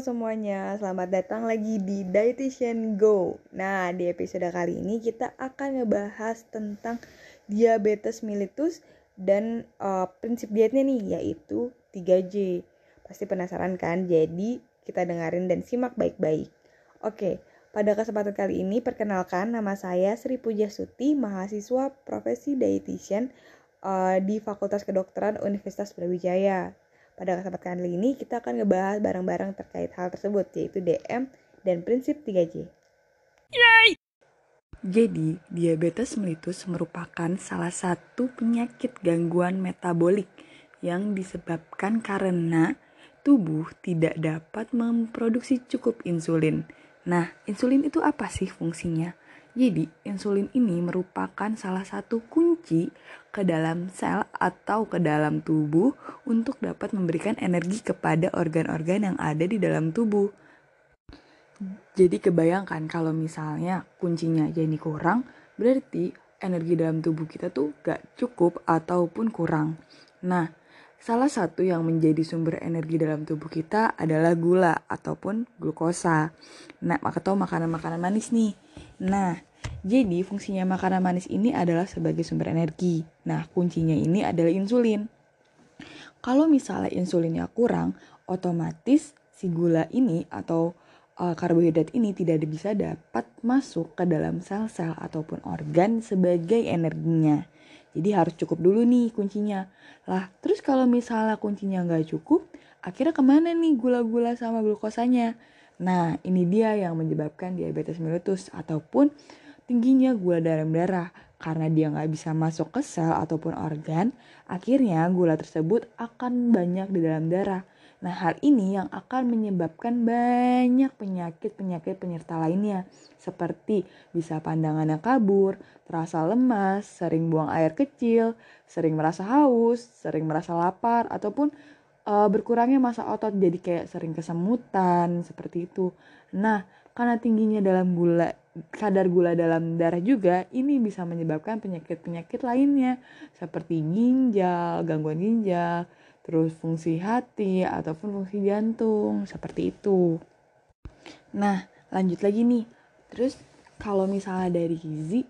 semuanya, selamat datang lagi di Dietitian Go. Nah, di episode kali ini kita akan ngebahas tentang diabetes mellitus dan uh, prinsip dietnya nih, yaitu 3J. Pasti penasaran kan? Jadi, kita dengerin dan simak baik-baik. Oke, pada kesempatan kali ini perkenalkan nama saya Sri Pujasuti, mahasiswa profesi dietitian uh, di Fakultas Kedokteran Universitas Brawijaya. Pada kesempatan kali ini kita akan ngebahas barang-barang terkait hal tersebut yaitu DM dan prinsip 3J. Yay! Jadi, diabetes mellitus merupakan salah satu penyakit gangguan metabolik yang disebabkan karena tubuh tidak dapat memproduksi cukup insulin. Nah, insulin itu apa sih fungsinya? Jadi, insulin ini merupakan salah satu kunci ke dalam sel atau ke dalam tubuh untuk dapat memberikan energi kepada organ-organ yang ada di dalam tubuh. Jadi kebayangkan kalau misalnya kuncinya jadi kurang, berarti energi dalam tubuh kita tuh gak cukup ataupun kurang. Nah, salah satu yang menjadi sumber energi dalam tubuh kita adalah gula ataupun glukosa. Nah, atau makanan-makanan manis nih. Nah, jadi fungsinya makanan manis ini adalah sebagai sumber energi. Nah, kuncinya ini adalah insulin. Kalau misalnya insulinnya kurang, otomatis si gula ini atau uh, karbohidrat ini tidak bisa dapat masuk ke dalam sel-sel ataupun organ sebagai energinya. Jadi harus cukup dulu nih kuncinya. Lah, terus kalau misalnya kuncinya nggak cukup, akhirnya ke mana nih gula-gula sama glukosanya? Nah, ini dia yang menyebabkan diabetes mellitus ataupun tingginya gula dalam darah. Karena dia nggak bisa masuk ke sel ataupun organ, akhirnya gula tersebut akan banyak di dalam darah. Nah, hal ini yang akan menyebabkan banyak penyakit-penyakit penyerta lainnya, seperti bisa pandangannya kabur, terasa lemas, sering buang air kecil, sering merasa haus, sering merasa lapar, ataupun uh, berkurangnya masa otot jadi kayak sering kesemutan seperti itu. Nah, karena tingginya dalam gula kadar gula dalam darah juga ini bisa menyebabkan penyakit-penyakit lainnya seperti ginjal, gangguan ginjal, terus fungsi hati ataupun fungsi jantung seperti itu. Nah, lanjut lagi nih. Terus kalau misalnya dari gizi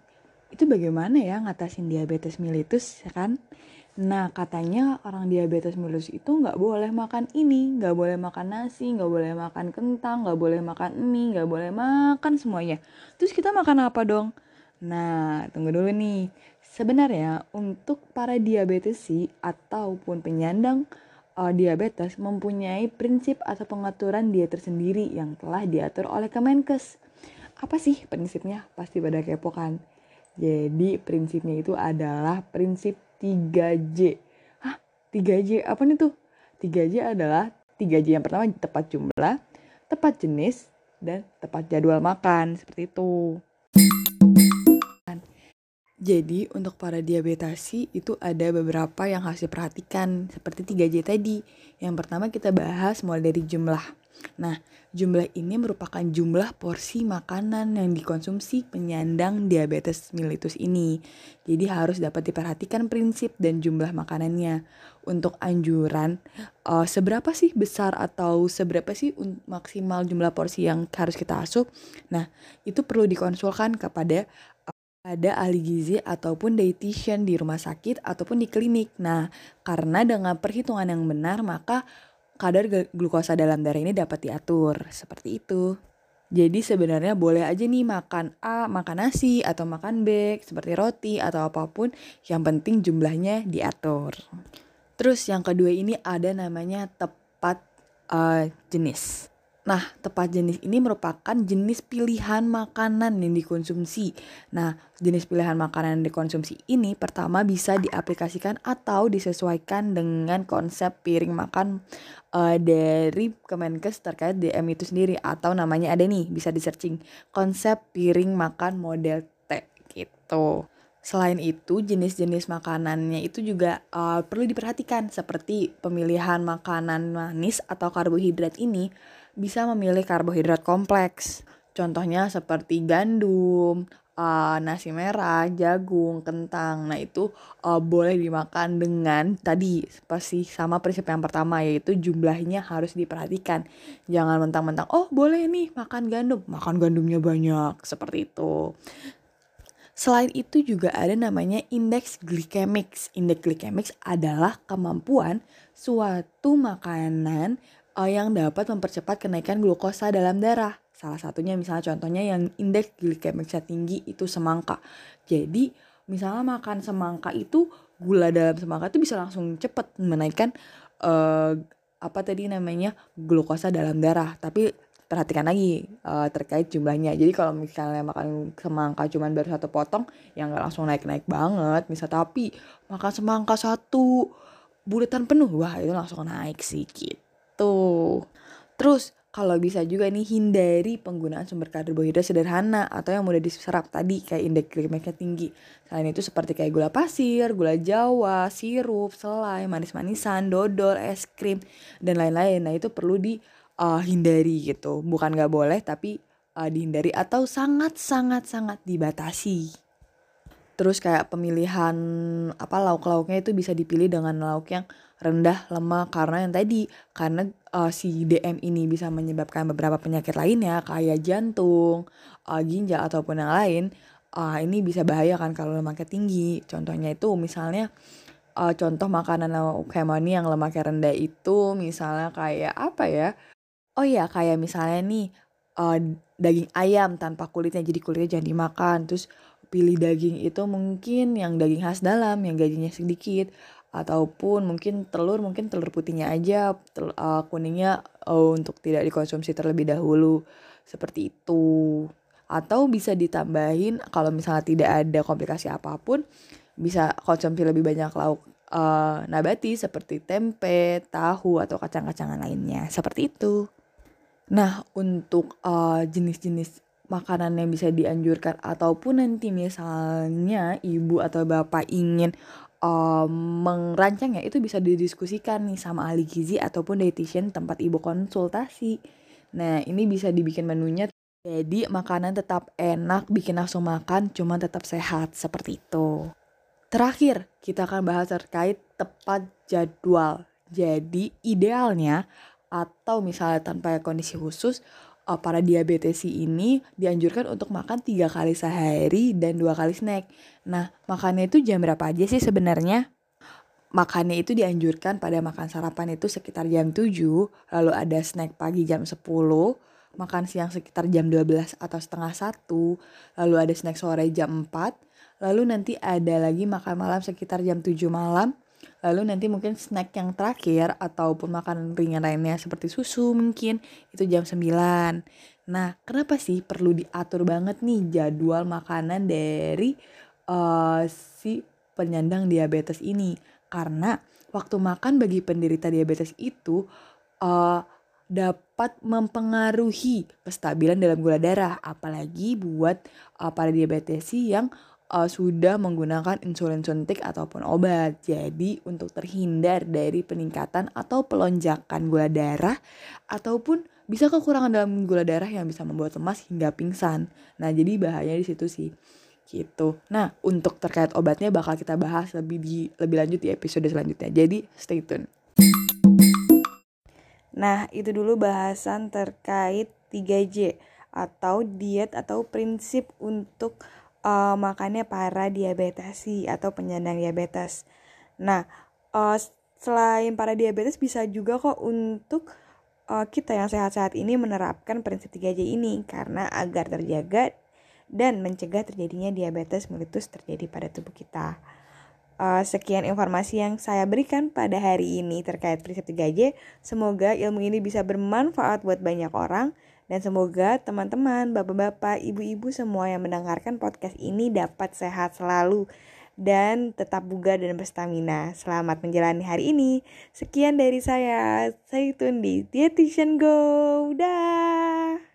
itu bagaimana ya ngatasin diabetes mellitus ya kan? Nah katanya orang diabetes mellitus itu nggak boleh makan ini, nggak boleh makan nasi, nggak boleh makan kentang, nggak boleh makan mie, nggak boleh makan semuanya. Terus kita makan apa dong? Nah tunggu dulu nih. Sebenarnya untuk para diabetes sih ataupun penyandang uh, diabetes mempunyai prinsip atau pengaturan diet tersendiri yang telah diatur oleh Kemenkes. Apa sih prinsipnya? Pasti pada kepo kan? Jadi prinsipnya itu adalah prinsip 3J. Hah? 3J apa nih tuh? 3J adalah 3J yang pertama tepat jumlah, tepat jenis, dan tepat jadwal makan. Seperti itu. Jadi untuk para diabetasi itu ada beberapa yang harus diperhatikan seperti 3J tadi. Yang pertama kita bahas mulai dari jumlah. Nah, jumlah ini merupakan jumlah porsi makanan yang dikonsumsi penyandang diabetes mellitus ini. Jadi harus dapat diperhatikan prinsip dan jumlah makanannya. Untuk anjuran, uh, seberapa sih besar atau seberapa sih maksimal jumlah porsi yang harus kita asup? Nah, itu perlu dikonsulkan kepada ada ahli gizi ataupun dietitian di rumah sakit ataupun di klinik. Nah, karena dengan perhitungan yang benar, maka kadar glukosa dalam darah ini dapat diatur seperti itu. Jadi sebenarnya boleh aja nih makan A, makan nasi atau makan B seperti roti atau apa pun, yang penting jumlahnya diatur. Terus yang kedua ini ada namanya tepat uh, jenis. Nah, tepat jenis ini merupakan jenis pilihan makanan yang dikonsumsi. Nah, jenis pilihan makanan yang dikonsumsi ini pertama bisa diaplikasikan atau disesuaikan dengan konsep piring makan uh, dari Kemenkes terkait DM itu sendiri atau namanya ada nih bisa di searching konsep piring makan model T gitu. Selain itu, jenis-jenis makanannya itu juga uh, perlu diperhatikan seperti pemilihan makanan manis atau karbohidrat ini bisa memilih karbohidrat kompleks. Contohnya seperti gandum, uh, nasi merah, jagung, kentang. Nah, itu uh, boleh dimakan dengan tadi pasti sama prinsip yang pertama yaitu jumlahnya harus diperhatikan. Jangan mentang-mentang oh boleh nih makan gandum, makan gandumnya banyak seperti itu. Selain itu juga ada namanya indeks glikemik. Indeks glikemik adalah kemampuan suatu makanan yang dapat mempercepat kenaikan glukosa dalam darah. Salah satunya misalnya contohnya yang indeks glikemiknya tinggi itu semangka. Jadi misalnya makan semangka itu gula dalam semangka itu bisa langsung cepat menaikkan uh, apa tadi namanya glukosa dalam darah. Tapi perhatikan lagi uh, terkait jumlahnya. Jadi kalau misalnya makan semangka cuma baru satu potong, yang nggak langsung naik-naik banget. Misal tapi makan semangka satu bulatan penuh, wah itu langsung naik sih gitu. Terus kalau bisa juga nih hindari penggunaan sumber karbohidrat sederhana atau yang mudah diserap tadi kayak indeks glikemiknya tinggi. Selain itu seperti kayak gula pasir, gula jawa, sirup, selai, manis-manisan, dodol, es krim dan lain-lain. Nah itu perlu dihindari uh, gitu. Bukan nggak boleh tapi uh, dihindari atau sangat-sangat-sangat dibatasi. Terus kayak pemilihan apa lauk-lauknya itu bisa dipilih dengan lauk yang rendah lemak karena yang tadi karena uh, si DM ini bisa menyebabkan beberapa penyakit lainnya kayak jantung, uh, ginjal ataupun yang lain. Uh, ini bisa bahaya kan kalau lemaknya tinggi. Contohnya itu misalnya uh, contoh makanan hemoni yang lemaknya rendah itu misalnya kayak apa ya? Oh ya kayak misalnya nih uh, daging ayam tanpa kulitnya jadi kulitnya jangan dimakan. Terus pilih daging itu mungkin yang daging khas dalam yang gajinya sedikit ataupun mungkin telur mungkin telur putihnya aja tel, uh, kuningnya uh, untuk tidak dikonsumsi terlebih dahulu. Seperti itu. Atau bisa ditambahin kalau misalnya tidak ada komplikasi apa pun bisa konsumsi lebih banyak lauk uh, nabati seperti tempe, tahu atau kacang-kacangan lainnya. Seperti itu. Nah untuk jenis-jenis uh, makanan yang bisa dianjurkan ataupun nanti misalnya ibu atau bapak ingin um, merancangnya itu bisa didiskusikan nih sama ahli gizi ataupun dietitian tempat ibu konsultasi. Nah, ini bisa dibikin menunya jadi makanan tetap enak, bikin nafsu makan, cuma tetap sehat seperti itu. Terakhir, kita akan bahas terkait tepat jadwal. Jadi, idealnya atau misalnya tanpa kondisi khusus, uh, para diabetes ini dianjurkan untuk makan tiga kali sehari dan dua kali snack. Nah, makannya itu jam berapa aja sih sebenarnya? Makannya itu dianjurkan pada makan sarapan itu sekitar jam 7, lalu ada snack pagi jam 10, makan siang sekitar jam 12 atau setengah 1, lalu ada snack sore jam 4, lalu nanti ada lagi makan malam sekitar jam 7 malam, Lalu nanti mungkin snack yang terakhir ataupun makanan ringan lainnya seperti susu mungkin itu jam 9. Nah, kenapa sih perlu diatur banget nih jadwal makanan dari uh, si penyandang diabetes ini? Karena waktu makan bagi penderita diabetes itu uh, dapat mempengaruhi kestabilan dalam gula darah, apalagi buat uh, para diabetes yang uh, sudah menggunakan insulin suntik ataupun obat. Jadi untuk terhindar dari peningkatan atau pelonjakan gula darah ataupun bisa kekurangan dalam gula darah yang bisa membuat lemas hingga pingsan. Nah, jadi bahaya di situ sih. Gitu. Nah, untuk terkait obatnya bakal kita bahas lebih di lebih lanjut di episode selanjutnya. Jadi, stay tune. Nah, itu dulu bahasan terkait 3J atau diet atau prinsip untuk uh, makannya para diabetesi atau penyandang diabetes. Nah, uh, selain para diabetes bisa juga kok untuk uh, kita yang sehat-sehat ini menerapkan prinsip 3J ini karena agar terjaga dan mencegah terjadinya diabetes mellitus terjadi pada tubuh kita. Uh, sekian informasi yang saya berikan pada hari ini terkait prinsip 3J. Semoga ilmu ini bisa bermanfaat buat banyak orang dan semoga teman-teman, bapak-bapak, ibu-ibu semua yang mendengarkan podcast ini dapat sehat selalu dan tetap bugar dan berstamina. Selamat menjalani hari ini. Sekian dari saya. Saya di Dietitian Go. Dah.